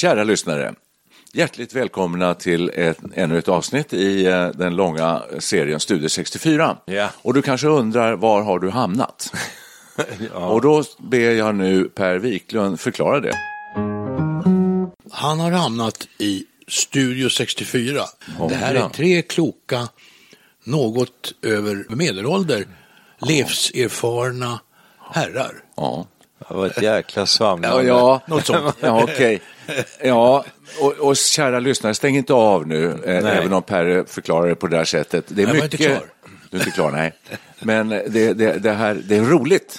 Kära lyssnare, hjärtligt välkomna till ett, ännu ett avsnitt i eh, den långa serien Studio 64. Ja. Och du kanske undrar, var har du hamnat? Och då ber jag nu Per Wiklund förklara det. Han har hamnat i Studio 64. det här är ja. tre kloka, något över medelålder, livserfarna herrar. Ja, Det var ett jäkla svamlande. ja, ja. Något sånt. ja okej. Ja, och, och kära lyssnare, stäng inte av nu, eh, även om Per förklarar det på det här sättet. Det är Jag var mycket... inte klar. Du är inte klar, nej. Men det, det, det här, det är roligt.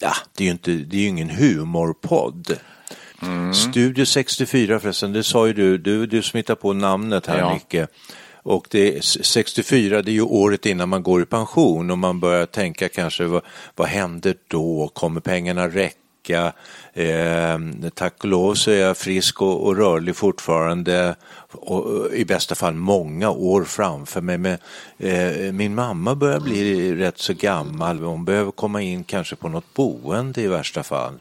Ja, det är ju inte, det är ju ingen humorpodd. Studio 64 förresten, det sa ju du, du, du smittar på namnet här Ja. Nicke. Och det är 64, det är ju året innan man går i pension och man börjar tänka kanske vad, vad händer då? Kommer pengarna räcka? Eh, tack och lov så är jag frisk och, och rörlig fortfarande och, och i bästa fall många år framför mig. Men eh, min mamma börjar bli rätt så gammal. Hon behöver komma in kanske på något boende i värsta fall.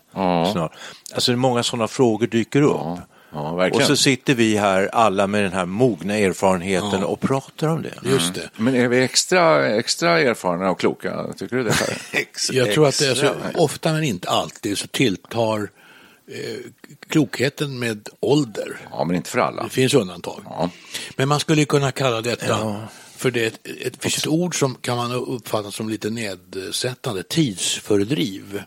Snart. Alltså många sådana frågor dyker upp. Ja, och så sitter vi här alla med den här mogna erfarenheten och pratar om det. Just det. Men är vi extra, extra erfarna och kloka? Tycker du det? Per? Jag tror att det är så, ofta men inte alltid så tilltar eh, klokheten med ålder. Ja, men inte för alla. Det finns undantag. Ja. Men man skulle kunna kalla detta för det, ett, ett, finns ett ord som kan man uppfatta som lite nedsättande, tidsfördriv.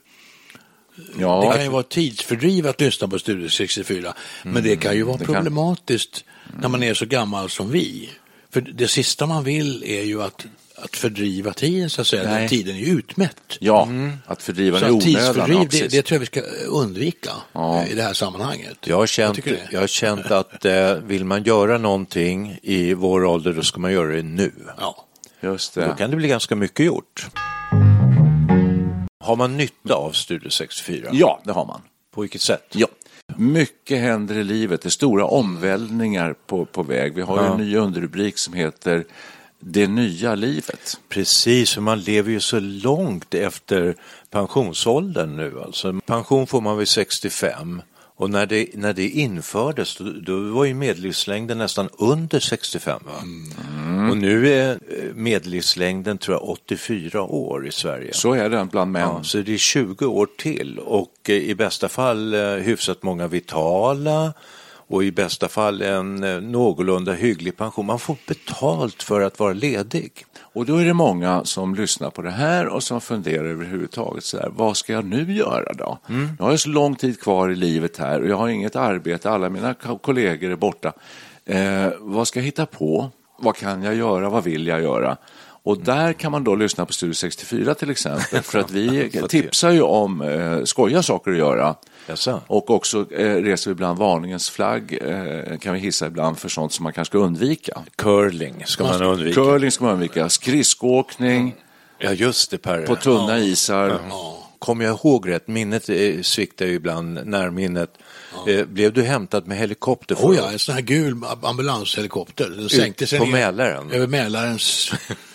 Det Ja, kan ju vara tidsfördriv att lyssna på Studio 64, men det kan ju vara det kan- problematiskt när man är så gammal som vi. För det sista man vill är ju att, att fördriva tiden, så att säga. Nej. Den tiden är ju utmätt. ja att fördriva den i onödan. tidsfördriv, ja, det, det tror jag vi ska undvika Ja. eh, i det här sammanhanget. Jag har känt, det. jag har känt att eh, vill man göra någonting i vår ålder då ska man göra det nu. Ja. Just Då det. kan det bli ganska mycket gjort. Har man nytta av Studio 64? Ja, det har man. På vilket sätt? Ja. Mycket händer i livet, det är stora omvälvningar på, på väg. Vi har ju en ny underrubrik som heter Det nya livet. Precis, för man lever ju så långt efter pensionsåldern nu. Alltså, pension får man vid 65 och när det, när det infördes då, då var ju medellivslängden nästan under 65. Va? Och nu är eh, medellivslängden tror jag 84 år i Sverige. Så är det bland män. Ja, så det är 20 år till och eh, i bästa fall eh, hyfsat många vitala och i bästa fall en någorlunda hygglig pension. Man får betalt för att vara ledig. Och då är det många som lyssnar på det här och som funderar överhuvudtaget så här, vad ska jag nu göra då? Jag har ju så lång tid kvar i livet här och jag har inget arbete, alla mina ko- kollegor är borta. Eh, vad ska jag hitta på? Vad kan jag göra? Vad vill jag göra? Och där kan man då lyssna på Studio 64 till exempel, för att vi tipsar ju om eh, skojiga saker att göra. Jaså? Och också eh, reser vi ibland varningens flagg, eh, kan vi hissa ibland för sånt som man kanske ska undvika. Curling ska man undvika. Curling ska man undvika, skridskoåkning Ja, just det Per. på tunna isar. Kommer jag ihåg rätt, minnet eh, sviktar ju ibland, närminnet. Eh, blev du hämtad med helikopter? Oh ja, en sån här gul ambulanshelikopter. Den sänkte sig på ner Mälaren? över Mälarens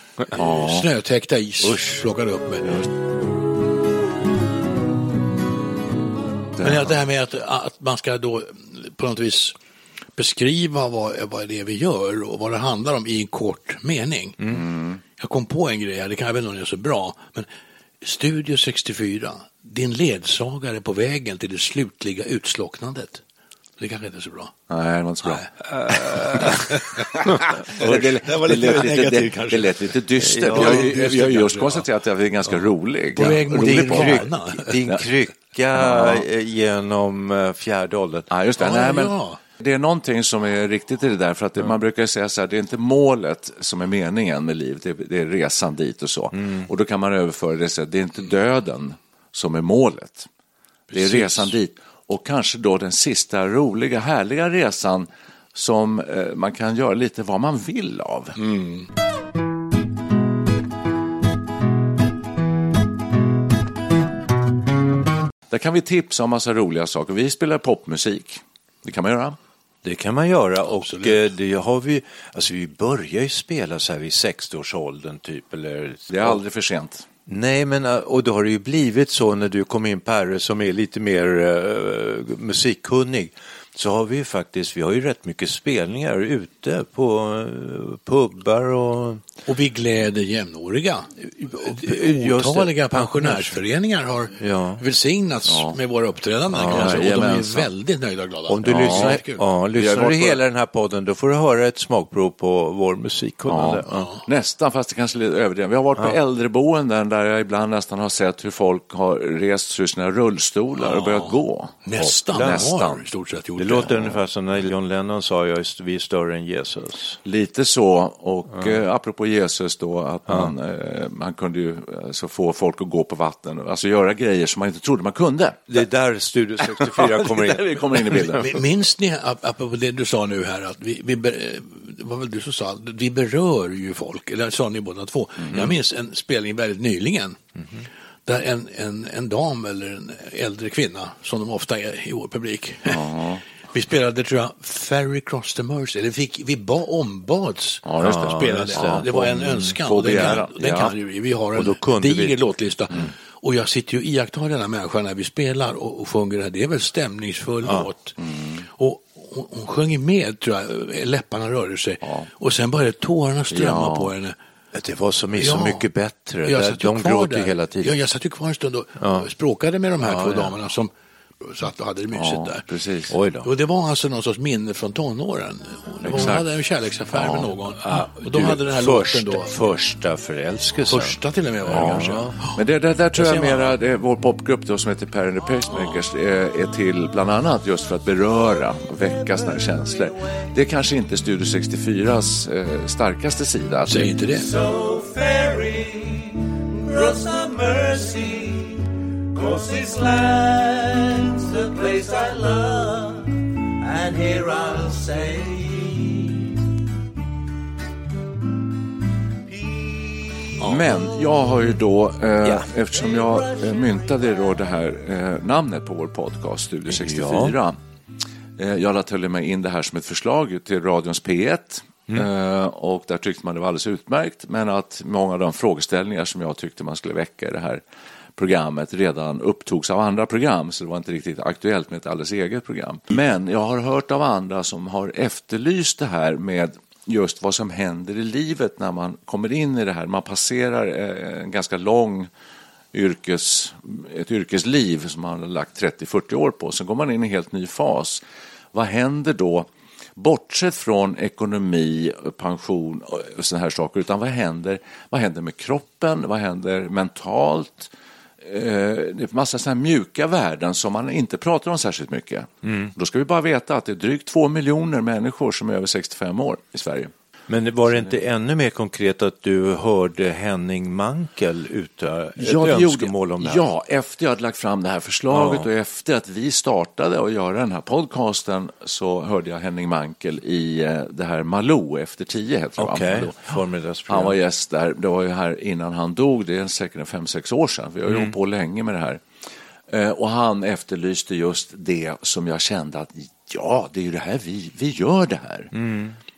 snötäckta is. Plockade upp mig. Men det här med att, att man ska då på något vis beskriva vad, vad det är vi gör och vad det handlar om i en kort mening. Mm. Jag kom på en grej det kan jag väl inte är så bra, men Studio 64, din ledsagare på vägen till det slutliga utslocknandet. Det kanske inte är så bra. Nej, det var inte så bra. Det, det, Det var lite lät negativt lite, det, kanske. det lät lite dystert. Ja, jag, jag, jag har just ja. konstaterat att jag är ganska rolig. På väg mot din kryck- din krycka eh, genom eh, fjärde åldern. Ja, just det. Ja, Nej, men ja. Det är någonting som är riktigt i det där, för att det, man brukar säga så här, det är inte målet som är meningen med livet, det är, det är resan dit och så. Och då kan man överföra det så att det är inte döden som är målet, det är Precis. resan dit. Och kanske då den sista roliga, härliga resan som eh, man kan göra lite vad man vill av. Där kan vi tipsa om massa roliga saker. Vi spelar popmusik. Det kan man göra. Det kan man göra och eh, det har vi, alltså vi börjar ju spela så här vid 60-årsåldern typ eller Det är aldrig för sent. Nej, men äh, och då har det ju blivit så när du kom in Perre som är lite mer uh, musikkunnig så har vi ju faktiskt, vi har ju rätt mycket spelningar ute på uh, pubbar och Och vi gläder jämnåriga. Otaliga pensionärsföreningar har Ja. välsignats med våra uppträdanden. kan man säga. och de är väldigt nöjda och glada. om du Ja, lyssnar, ja, lyssnar du hela den här podden då får du höra ett smakprov på vår musikkunnande. Ja, Nästan, fast det kanske är lite överdrivet. Vi har varit på äldreboenden där jag ibland nästan har sett hur folk har rest sig ur sina rullstolar och börjat gå. Nästan, Nästan. har i stort sett gjort låter ungefär som när John Lennon sa jag är, vi är större än Jesus. Lite så, och eh, apropå Jesus då, att man, eh, man kunde ju alltså, få folk att gå på vatten, alltså göra grejer som man inte trodde man kunde. Det är där Studio 64 kommer Det in. vi kommer in i bilden. Minns ni, ap- apropå det du sa nu här, att vi, vi det var väl du som sa, vi berör ju folk, eller sa ni båda två. Jag minns en spelning väldigt nyligen, där en, en, en dam eller en äldre kvinna, som de ofta är i vår publik, vi spelade, tror jag, Ferry Cross the Mersey, eller fick, vi ba, ombads Ja, just det. att spela just det. var en önskan, och den, kan, den Ja. kan vi. Vi har en diger vi. låtlista. Och jag sitter ju och iakttar denna människa när vi spelar och, och sjunger det här. Det är väl stämningsfull låt. Och hon, hon sjöng med, tror jag, läpparna rörde sig. Och sen började tårarna strömma Ja. på henne. Det var så, så Ja. mycket bättre. Jag satt De gråter där. hela tiden. Ja, jag satt ju kvar en stund och språkade med de här två damerna som satt och hade det mysigt Ja, där. precis. Oj då. Och det var alltså någon sorts minne från tonåren. Hon Exakt. hade en kärleksaffär med någon. och de Du, hade den här första, låten då. Första förälskelsen. Första till och med var det kanske. Men det, det där tror jag man. mera, det är vår popgrupp då, som heter Per and the Pacemakers är, är till bland annat just för att beröra och väcka sådana här känslor. Det är kanske inte Studio 64s eh, starkaste sida. Säg inte det. So mercy, cause this land's the place I love, and here I'll say. Men jag har ju då, eh, eftersom jag eh, myntade då det här eh, namnet på vår podcast, Studio 64. Eh, jag lade till och med in det här som ett förslag till radions P1. Eh, och där tyckte man det var alldeles utmärkt, men att många av de frågeställningar som jag tyckte man skulle väcka i det här programmet redan upptogs av andra program, så det var inte riktigt aktuellt med ett alldeles eget program. Men jag har hört av andra som har efterlyst det här med just vad som händer i livet när man kommer in i det här. Man passerar eh, en ganska lång yrkes, ett yrkesliv som man har lagt 30-40 år på. Sen går man in i en helt ny fas. Vad händer då? Bortsett från ekonomi, pension eh, och sådana här saker, utan vad händer, vad händer med kroppen? Vad händer mentalt? Eh, det är massa sådana mjuka värden som man inte pratar om särskilt mycket. Då ska vi bara veta att det är drygt två miljoner människor som är över 65 år i Sverige. Men var det inte ännu mer konkret att du hörde Henning Mankel ett Ja, det önskemål om det här? Ja, efter jag hade lagt fram det här förslaget Ja. och efter att vi startade att göra den här podcasten så hörde jag Henning Mankel i eh, det här Malou efter tio heter det va? Malou. förmiddagsprogram. Han var gäst där, det var ju här innan han dog, det är säkert fem, sex år sedan, vi har ju hållit på länge med det här. Eh, Och han efterlyste just det som jag kände att ja, det är ju det här vi, vi gör det här.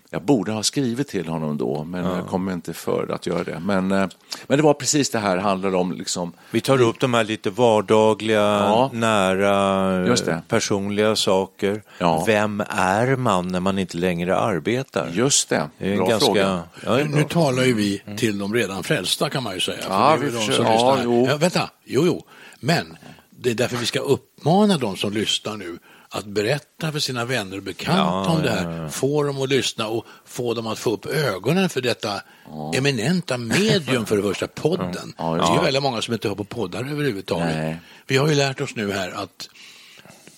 Jag borde ha skrivit till honom då, men jag kommer inte för att göra det. Men, eh, men det var precis det här handlade om. Liksom, Vi tar upp de här lite vardagliga, Ja. nära, personliga saker. Ja. Vem är man när man inte längre arbetar? just det, Det är en bra ganska... fråga. Ja, Nu talar ju vi till de redan frälsta kan man ju säga. För Ja, vi de försöker- som ja, lyssnar. jo. Ja, vänta, jo, jo. Men det är därför vi ska uppmana de som lyssnar nu att berätta för sina vänner och bekanta om det här. Få dem att lyssna och få dem att få upp ögonen för detta eminenta medium för det första, podden. Ja, det är väldigt många som inte hör på poddar överhuvudtaget. Nej. Vi har ju lärt oss nu här att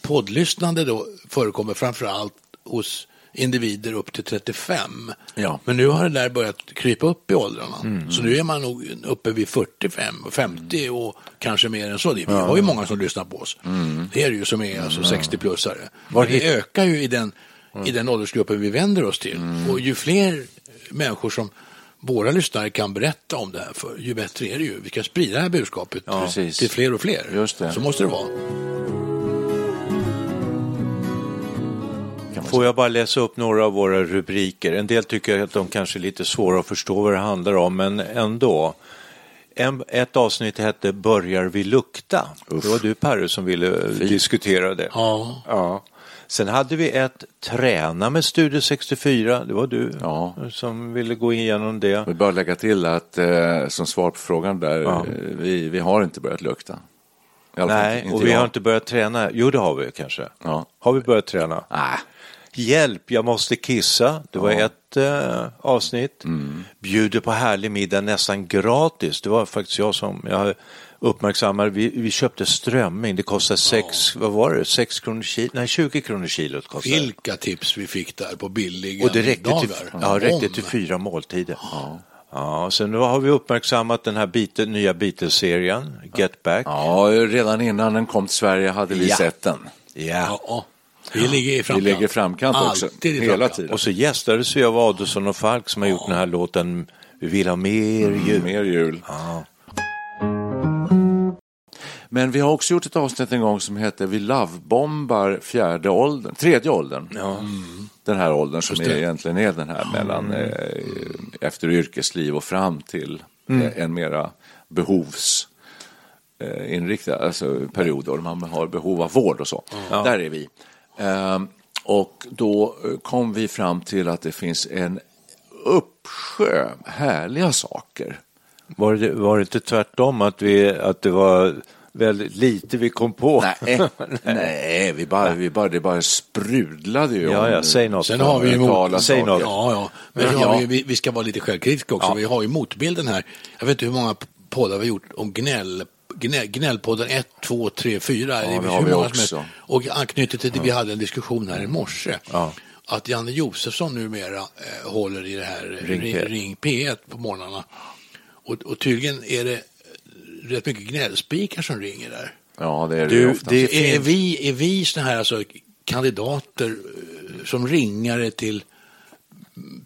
poddlyssnande då förekommer framför allt hos individer upp till 35. Ja. Men nu har det där börjat krypa upp i åldrarna. Mm. Så nu är man nog uppe vid 45 och 50 och kanske mer än så. Vi har ju många som lyssnar på oss. Mm. Det är det ju som är alltså 60-plussare. Men det ökar ju i den, i den åldersgruppen vi vänder oss till. Mm. Och ju fler människor som våra lyssnare kan berätta om det här för, ju bättre är det ju. Vi kan sprida det här budskapet till fler och fler. Just det. Så måste det vara. Får jag bara läsa upp några av våra rubriker? En del tycker att de kanske är lite svåra att förstå vad det handlar om, men ändå. En, ett avsnitt hette Börjar vi lukta? Det var du Perre som ville diskutera det. Ja. Ja. Sen hade vi ett Träna med Studio 64. Det var du Ja. som ville gå igenom det. Vill bara lägga till att eh, som svar på frågan där, Ja. eh, vi, vi har inte börjat lukta. Nej, och vi jag. har inte börjat träna. Jo, det har vi kanske. Ja. Har vi börjat träna? Nej. Hjälp, jag måste kissa. Det var ett eh, avsnitt. Mm. Bjuder på härlig middag nästan gratis. Det var faktiskt jag som jag uppmärksammade. Vi, vi köpte strömming. Det kostade sex, vad var det, sex kronor kilo? Nej, 20 kronor kilot kostade. Vilka tips vi fick där på billiga Och det räckte till, ja, räckte till fyra måltider. Ja. sen nu har vi uppmärksammat den här Beatle, nya Beatles-serien, Get Back. Ja, redan innan den kom till Sverige hade vi Ja. sett den. Ja. Ja, vi ligger i Vi framkant. lägger framkant också, Alltid i hela framkant. tiden. Och så gästades vi av Adolfsson och Falk som har gjort den här låten Vi vill ha mer jul. Mm, Mer jul. Ja. Men vi har också gjort ett avsnitt en gång som heter Vi lovebombar fjärde åldern, tredje åldern. Den här åldern som är, egentligen är den här mellan eh, efter yrkesliv och fram till eh, en mera behovs eh, alltså period då man har behov av vård och så. Där är vi. Ehm, och då eh, kom vi fram till att det finns en uppsjö härliga saker Var, det, var det inte tvärtom att, vi, att det var väldigt lite vi kom på? Nej, nej vi bara, vi bara, det bara sprudlade ju. Ja, ja, säg något. Sen har vi ju mot... Säg saker. något. Ja, ja. Men vi, Ja. vi, vi ska vara lite självkritiska också. Vi har ju motbilden här. Jag vet inte hur många poddar vi har gjort om gnäll. Gnäll gnällpodden 1, 2, 3, 4. det det har vi också. Och anknyter till det vi hade en diskussion här i morse. Ja. Att Janne Josefsson numera eh, håller i det här Ring Ring, P1. Ring P1 på morgnarna. Och, och tydligen är det rätt mycket gnällspikar som ringer där. Ja, det är det Du, det- är, finns- vi, är vi såna här alltså, kandidater eh, som ringare till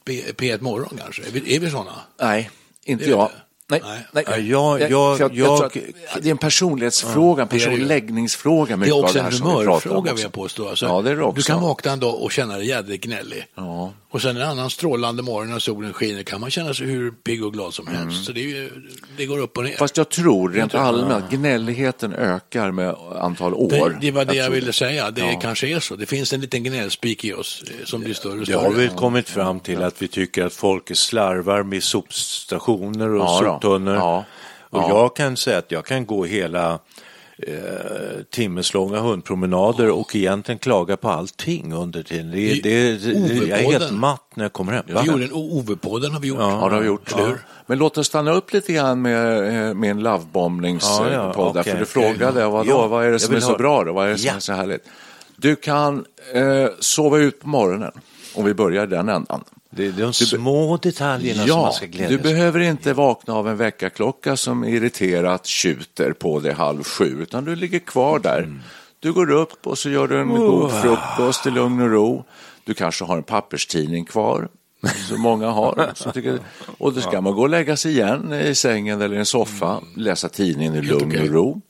P- P1 Morgon kanske? Är vi, är vi sådana? Nej, inte är jag. det. Nej, Nej. nej. Ja, jag- Jag- jag- jag- att det är en personlighetsfråga, en det är det personläggningsfråga. Det är också en humörfråga vill jag påstå. Alltså, Ja, det är det också. Du kan vakna en dag och känna dig jädrigt gnällig. Ja. Och sen en annan strålande morgon när solen skiner kan man känna sig hur pigg och glad som helst. Så det, är ju, det går upp och ner. Mm. Fast jag tror rent Jag allmänt att gnälligheten ökar med antal år. det, det var det jag, tror ville säga. Det Ja. kanske är så. Det finns en liten gnällspik i oss eh, som blir större och Det större. har vi kommit fram till att vi tycker att folk slarvar med sopstationer och Ja. Soptunnor. Ja. Och Ja. jag kan säga att jag kan gå hela eh, timmeslånga hundpromenader och egentligen klaga på allting under tiden. Det, det, det, jag är helt matt när jag kommer hem. Vi gjorde en Ove-podden har vi gjort. Ja, det har vi gjort. Hur? Men låt oss stanna upp lite grann med, eh, med en Ja, lovebombningspodd. ja, podd okej. För du frågade, vadå, Ja, vad är det som är så ha- bra då? Vad är det som Ja. är så härligt? Du kan eh, sova ut på morgonen, om vi börjar den ändan. Det är de små detaljerna som Ja, man ska glädjas du behöver inte vakna av en väckarklocka som irriterat tjuter på dig halv sju, utan du ligger kvar där. Mm. Du går upp och så gör du en god frukost i lugn och ro. Du kanske har en papperstidning kvar, som många har. Så tycker, och då ska man gå och lägga sig igen i sängen eller i en soffa, läsa tidningen i lugn och ro.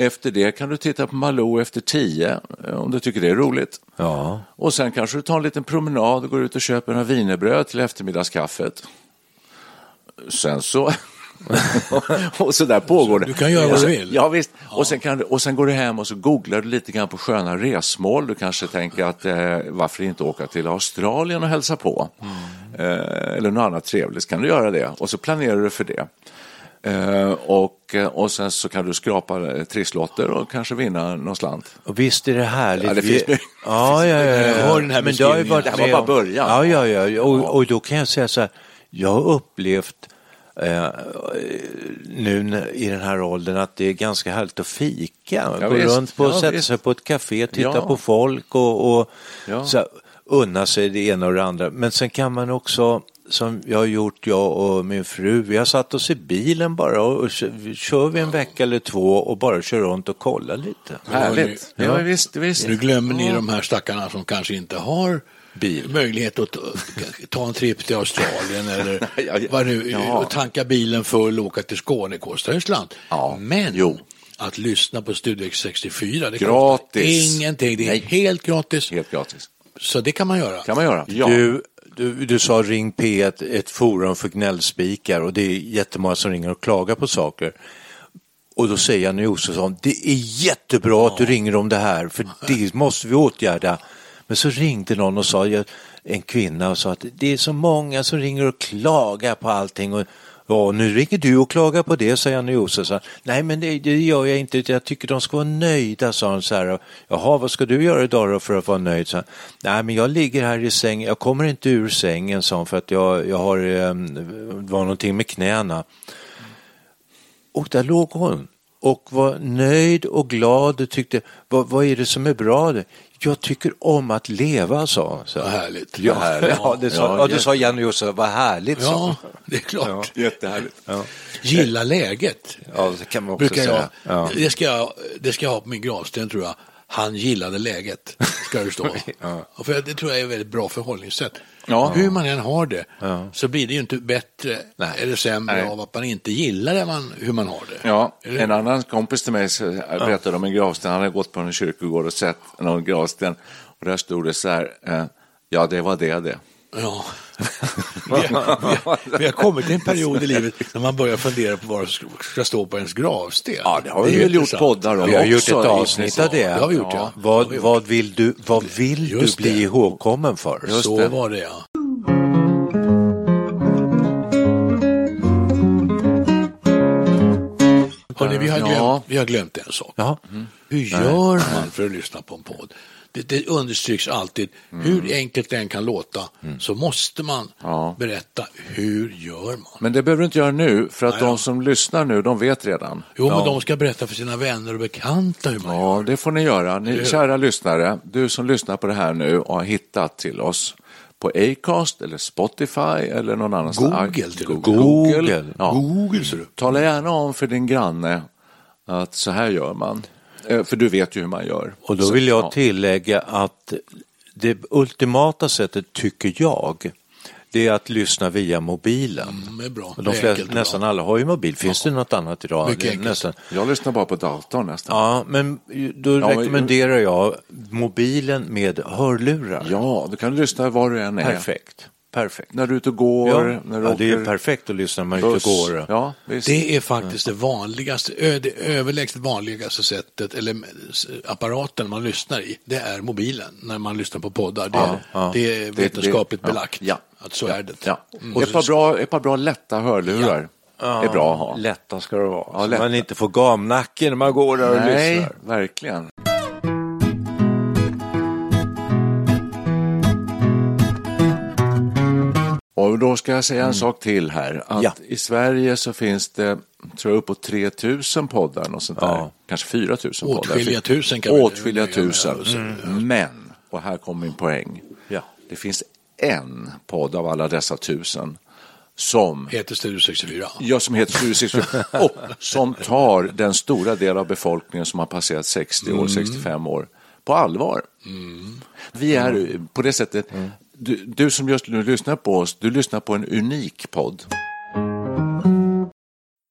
Efter det kan du titta på Malou efter tio, eh, om du tycker det är roligt. Ja. Och sen kanske du tar en liten promenad och går ut och köper några wienerbröd till eftermiddagskaffet. Sen så... och så där pågår det. du kan göra vad du vill. Ja, visst. Och, sen kan du, och sen går du hem och så googlar du lite grann på sköna resmål. Du kanske tänker att eh, varför inte åka till Australien och hälsa på? Eh, eller något annat trevligt, så kan du göra det. Och så planerar du för det. Eh, och, eh, och sen så kan du skrapa eh, trisslotter och kanske vinna någon slant. Och visst är det härligt. Ja, det Vi- finns mycket. ja, ja, ja, ja. Jag hör den här Men det har ju beskrivningen. varit Det här var bara början. Ja, ja, ja. Och, och då kan jag säga så här. Jag har upplevt eh, nu i den här åldern att det är ganska härligt att fika. Ja, Gå visst. runt på, Ja, sätta visst. sig på ett café, titta Ja. på folk och, och Ja. så här, unna sig det ena och det andra. Men sen kan man också som jag har gjort, jag och min fru, vi har satt oss i bilen bara och, och kö- kör vi en vecka eller två och bara kör runt och kollar lite. Härligt. Ja, visst, visst. Nu glömmer ni de här stackarna som kanske inte har Bil. möjlighet att ta- en tripp till Australien eller Ja, ja. vad nu, Ja. och tanka bilen full och åka till Skåne kostar ju slant. Ja. Men Jo. att lyssna på Studio X64, det Gratis. kostar ingenting. Det är Nej. helt gratis. Helt gratis. Så det kan man göra. kan man göra. Ja. Du, du, du sa Ring P1, ett forum för gnällspikar och det är jättemånga som ringer och klagar på saker. Och då säger Janne Josefsson, det är jättebra att du ringer om det här för det måste vi åtgärda. Men så ringde någon och sa, en kvinna och sa att det är så många som ringer och klagar på allting och Ja, nu ringer du och klagar på det, säger Janne Josefsson. Nej, men det, det gör jag inte. Jag tycker de ska vara nöjda, sa han så här. Jaha, vad ska du göra idag då för att vara nöjd? Så, han, Nej, men jag ligger här i sängen. Jag kommer inte ur sängen, sa han, för att jag, jag har, eh, det var någonting med knäna. Och där låg hon och var nöjd och glad och tyckte, vad, vad är det som är bra? Jag tycker om att leva, sa hon. Så. Vad härligt. Ja, Vad härligt. ja, det sa, ja, det sa Janne Josefsson, vad härligt, sa Ja, det är klart. Jättehärligt. Gilla läget. Ja, det kan man också Brukar jag, säga. Ja. det, ska jag, det ska jag ha på min gravsten tror jag. Han gillade läget, ska det stå. Och för det tror jag är ett väldigt bra förhållningssätt. Ja. Hur man än har det så blir det ju inte bättre Nej. eller sämre Nej. av att man inte gillar det man, hur man har det. Ja, Eller- en annan kompis till mig berättade om en gravsten. Han hade gått på en kyrkogård och sett någon gravsten och där stod det så här, eh, ja det var det det. Ja. vi, har, vi, har, vi har kommit till en period i livet när man börjar fundera på vad som ska stå på ens gravsten. Ja, det har vi är väl gjort poddar om Vi har också, gjort ett avsnitt av det. Det har vi gjort, ja. Vad, Det vi gjort. vad vill du, vad vill du bli det. ihågkommen för? Just Så det. var det ja. Hörrni, vi, har glömt, Ja. vi har glömt en sak. Ja. Hur gör man för att lyssna på en podd? Det, det understryks alltid, hur enkelt det än kan låta, så måste man Ja. berätta hur gör man? Men det behöver du inte göra nu, för att Nej, de ja. som lyssnar nu, de vet redan. Jo, men de ska berätta för sina vänner och bekanta hur man gör. Ja, det får ni göra. Ni, kära lyssnare, du som lyssnar på det här nu och har hittat till oss på Acast eller Spotify eller någon annanstans. Google till med. Google. Google. Ja. Google. Tala gärna om för din granne att så här gör man. Eh, För du vet ju hur man gör. Och då vill jag ja. tillägga att det ultimata sättet, tycker jag, det är att lyssna via mobilen. Mm, det är bra. De är flesta, enkelt och bra. nästan alla har ju mobil. Finns det något annat idag? Mycket. Nästan. Jag lyssnar bara på datorn nästan. Ja, men då men- rekommenderar jag mobilen med hörlurar. Ja, du kan lyssna var du än är. Perfekt. Perfekt. När du är ute och går, Ja, när du ja, åker det är perfekt att lyssna när man är ute och går. Ja. Det är faktiskt det vanligaste, det överlägset vanligaste sättet, eller apparaten man lyssnar i, det är mobilen när man lyssnar på poddar. Det, Ja, ja. det är Det- vetenskapligt det- ja, belagt ja. att så är det. Ja. Mm. Ett, par bra, ett par bra lätta hörlurar är bra att ha. Lätta ska det vara. Ja, så lätta. man inte får gamnacke när man går där och Nej, lyssnar. verkligen. Och då ska jag säga en sak till här. Att Ja. I Sverige så finns det, tror jag, uppåt 3000 poddar och sånt där. Ja. Kanske 4000 poddar. Åtskilliga tusen kan vi- Åtskilliga ja, tusen. ja, Men, och här kommer min poäng. Ja. Det finns en podd av alla dessa tusen som Heter Studio 64. Ja, som heter Studio 64 och som tar den stora del av befolkningen som har passerat 60 år, 65 år på allvar. Vi är på det sättet, du, du som just nu lyssnar på oss, du lyssnar på en unik podd.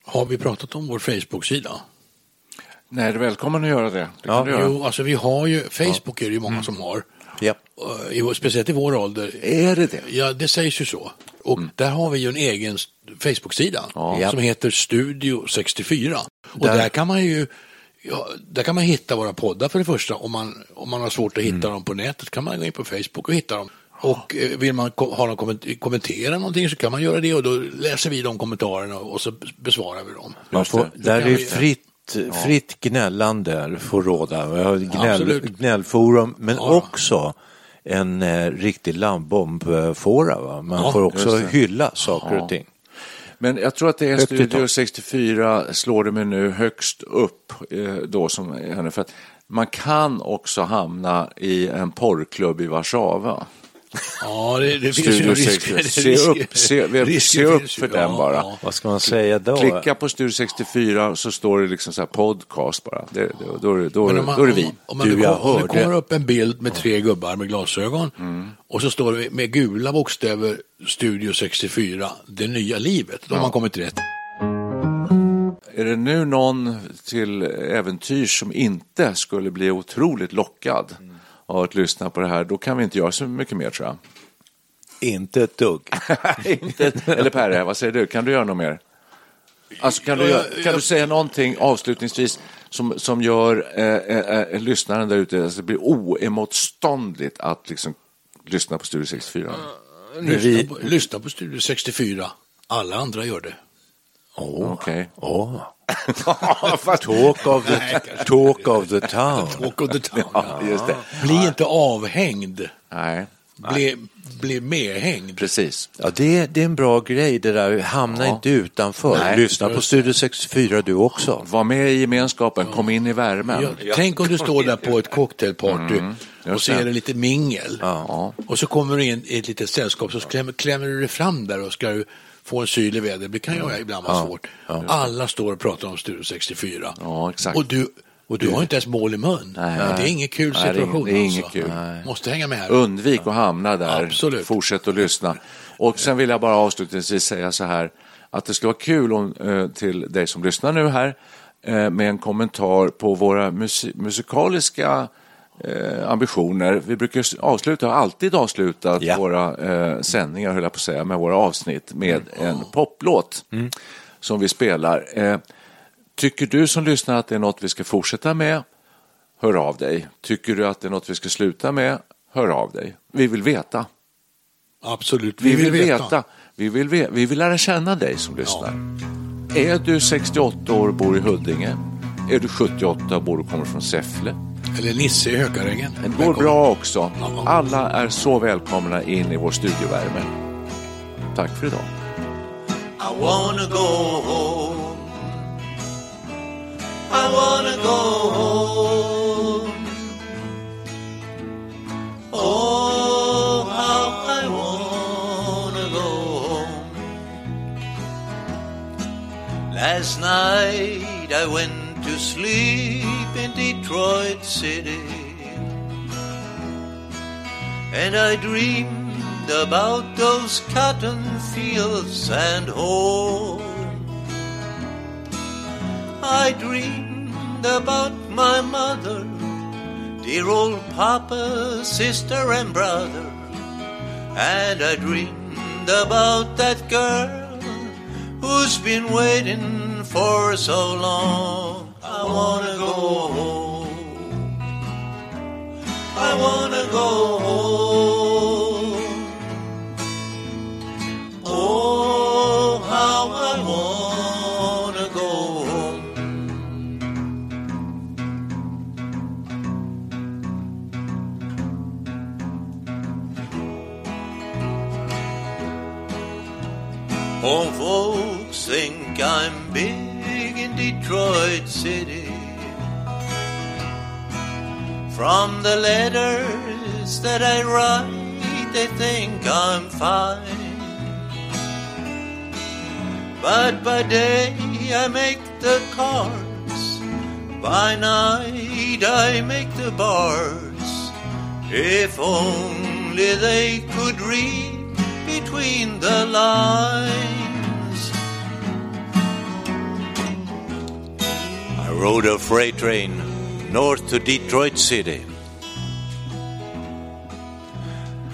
Har vi pratat om vår Facebook-sida? Nej, du är välkommen att göra det. det Ja, kan du göra. Jo, alltså vi har ju, Facebook är det ju många som har. Ja. I- Speciellt i vår ålder. Är det det? Ja, det sägs ju så. Och där har vi ju en egen Facebook-sida Ja. som heter Studio 64. Och Där- där, kan man ju Ja, där kan man hitta våra poddar för det första. Om man, om man har svårt att hitta dem på nätet kan man gå in på Facebook och hitta dem. Och eh, vill man ha någon komment- kommentera någonting så kan man göra det och då läser vi de kommentarerna och så besvarar vi dem. Man får, det. där är fritt, fritt gnällande får råda. Vi har gnäll, gnällforum men Ja. också en eh, riktig landbombfåra. Va? Man Ja, får också hylla saker Ja. och ting. Men jag tror att det är Högt Studio tak. 64 slår det mig nu högst upp eh, då som henne. För att man kan också hamna i en porrklubb i Warszawa. Ja, det, det finns Studio ju risk. 64. det- Se risk- upp, se, se risken upp finns ju. för den Ja, bara. ja. Vad ska man säga då? Klicka på Studio 64 så står det liksom så här podcast bara. Det, det, då, då, om, man, då är det vi. om, om, man, Du, jag kom, om det hörde- kommer upp en bild med tre gubbar med glasögon Mm. och så står det med gula bokstäver Studio 64, det nya livet. Då har man kommit rätt. Är det nu någon till äventyrs som inte skulle bli otroligt lockad av att lyssna på det här, då kan vi inte göra så mycket mer tror jag. Inte ett dugg. inte, eller Perre, vad säger du? Kan du göra något mer? Alltså, kan, du, kan du säga någonting avslutningsvis som, som gör eh, eh, eh, lyssnaren där ute, alltså det blir oemotståndligt att liksom lyssna på Studio 64? Lyssna, på, lyssna på Studio 64. Alla andra gör det. Okej. Åh. talk, of the, talk of the town. Walk of the town. Ja, just det. Bli inte avhängd. Nej, Bli, bli medhängd. precis. Ja, det, är- det är en bra grej det där. Hamna Ja. inte utanför. Nej, Lyssna på Studio 64 du också. Var med i gemenskapen, kom in i värmen. Ja, tänk om du står där på ett cocktailparty och så är det lite mingel. Ja. Och så kommer du in i ett litet sällskap så klämmer, klämmer du dig fram där och ska du få en syl i vädret. Det kan ju ibland vara svårt. Alla står och pratar om Studio 64. Ja, exakt. Och du, och du har inte ens mål i mun. Nej. det är ingen kul Nej, situation. ing- det är inget alltså. kul. Måste hänga med här. Undvik att hamna där. Absolut. Fortsätt att lyssna. Och sen vill jag bara avslutningsvis säga så här att det skulle vara kul om, eh, till dig som lyssnar nu här eh, med en kommentar på våra musi- musikaliska eh, ambitioner. Vi brukar avsluta, har alltid avslutat Ja. våra eh, sändningar, höll jag på att säga, med våra avsnitt med en poplåt som vi spelar. Eh, tycker du som lyssnar att det är något vi ska fortsätta med? Hör av dig. Tycker du att det är något vi ska sluta med? Hör av dig. Vi vill veta. Absolut, Vi vill veta. Vi, vill ve- vi vill lära känna dig som lyssnar. Är du 68 år och bor i Huddinge? Är du 78 och bor och kommer från Säffle? Eller Nisse i Hökarängen. Det går Välkommen. bra också. Alla är så välkomna in i vår studiovärme. Tack för idag. I wanna go home. I wanna go home. Oh, how I wanna go home. Last night I went to sleep in Detroit City. And I dreamed about those cotton fields and home. I dreamed about my mother, dear old papa, sister, and brother. And I dreamed about that girl who's been waiting for so long. I wanna go the letters that I write, they think I'm fine. But by day I make the cars, by night I make the bars. If only they could read between the lines. I rode a freight train north to Detroit City.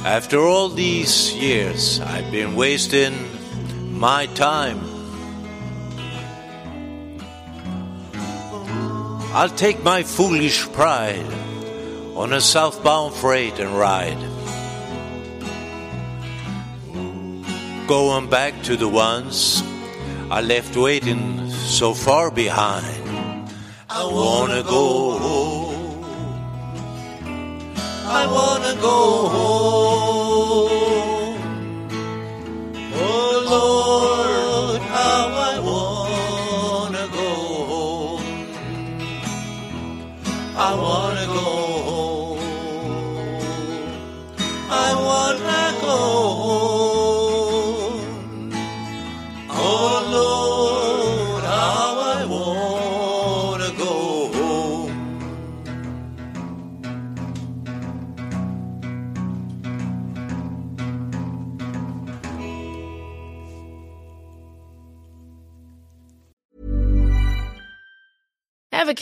After all these years, I've been wasting my time. I'll take my foolish pride on a southbound freight and ride. Going back to the ones I left waiting so far behind. I wanna go home. I wanna go home. Oh Lord, how I wanna go home. I wanna go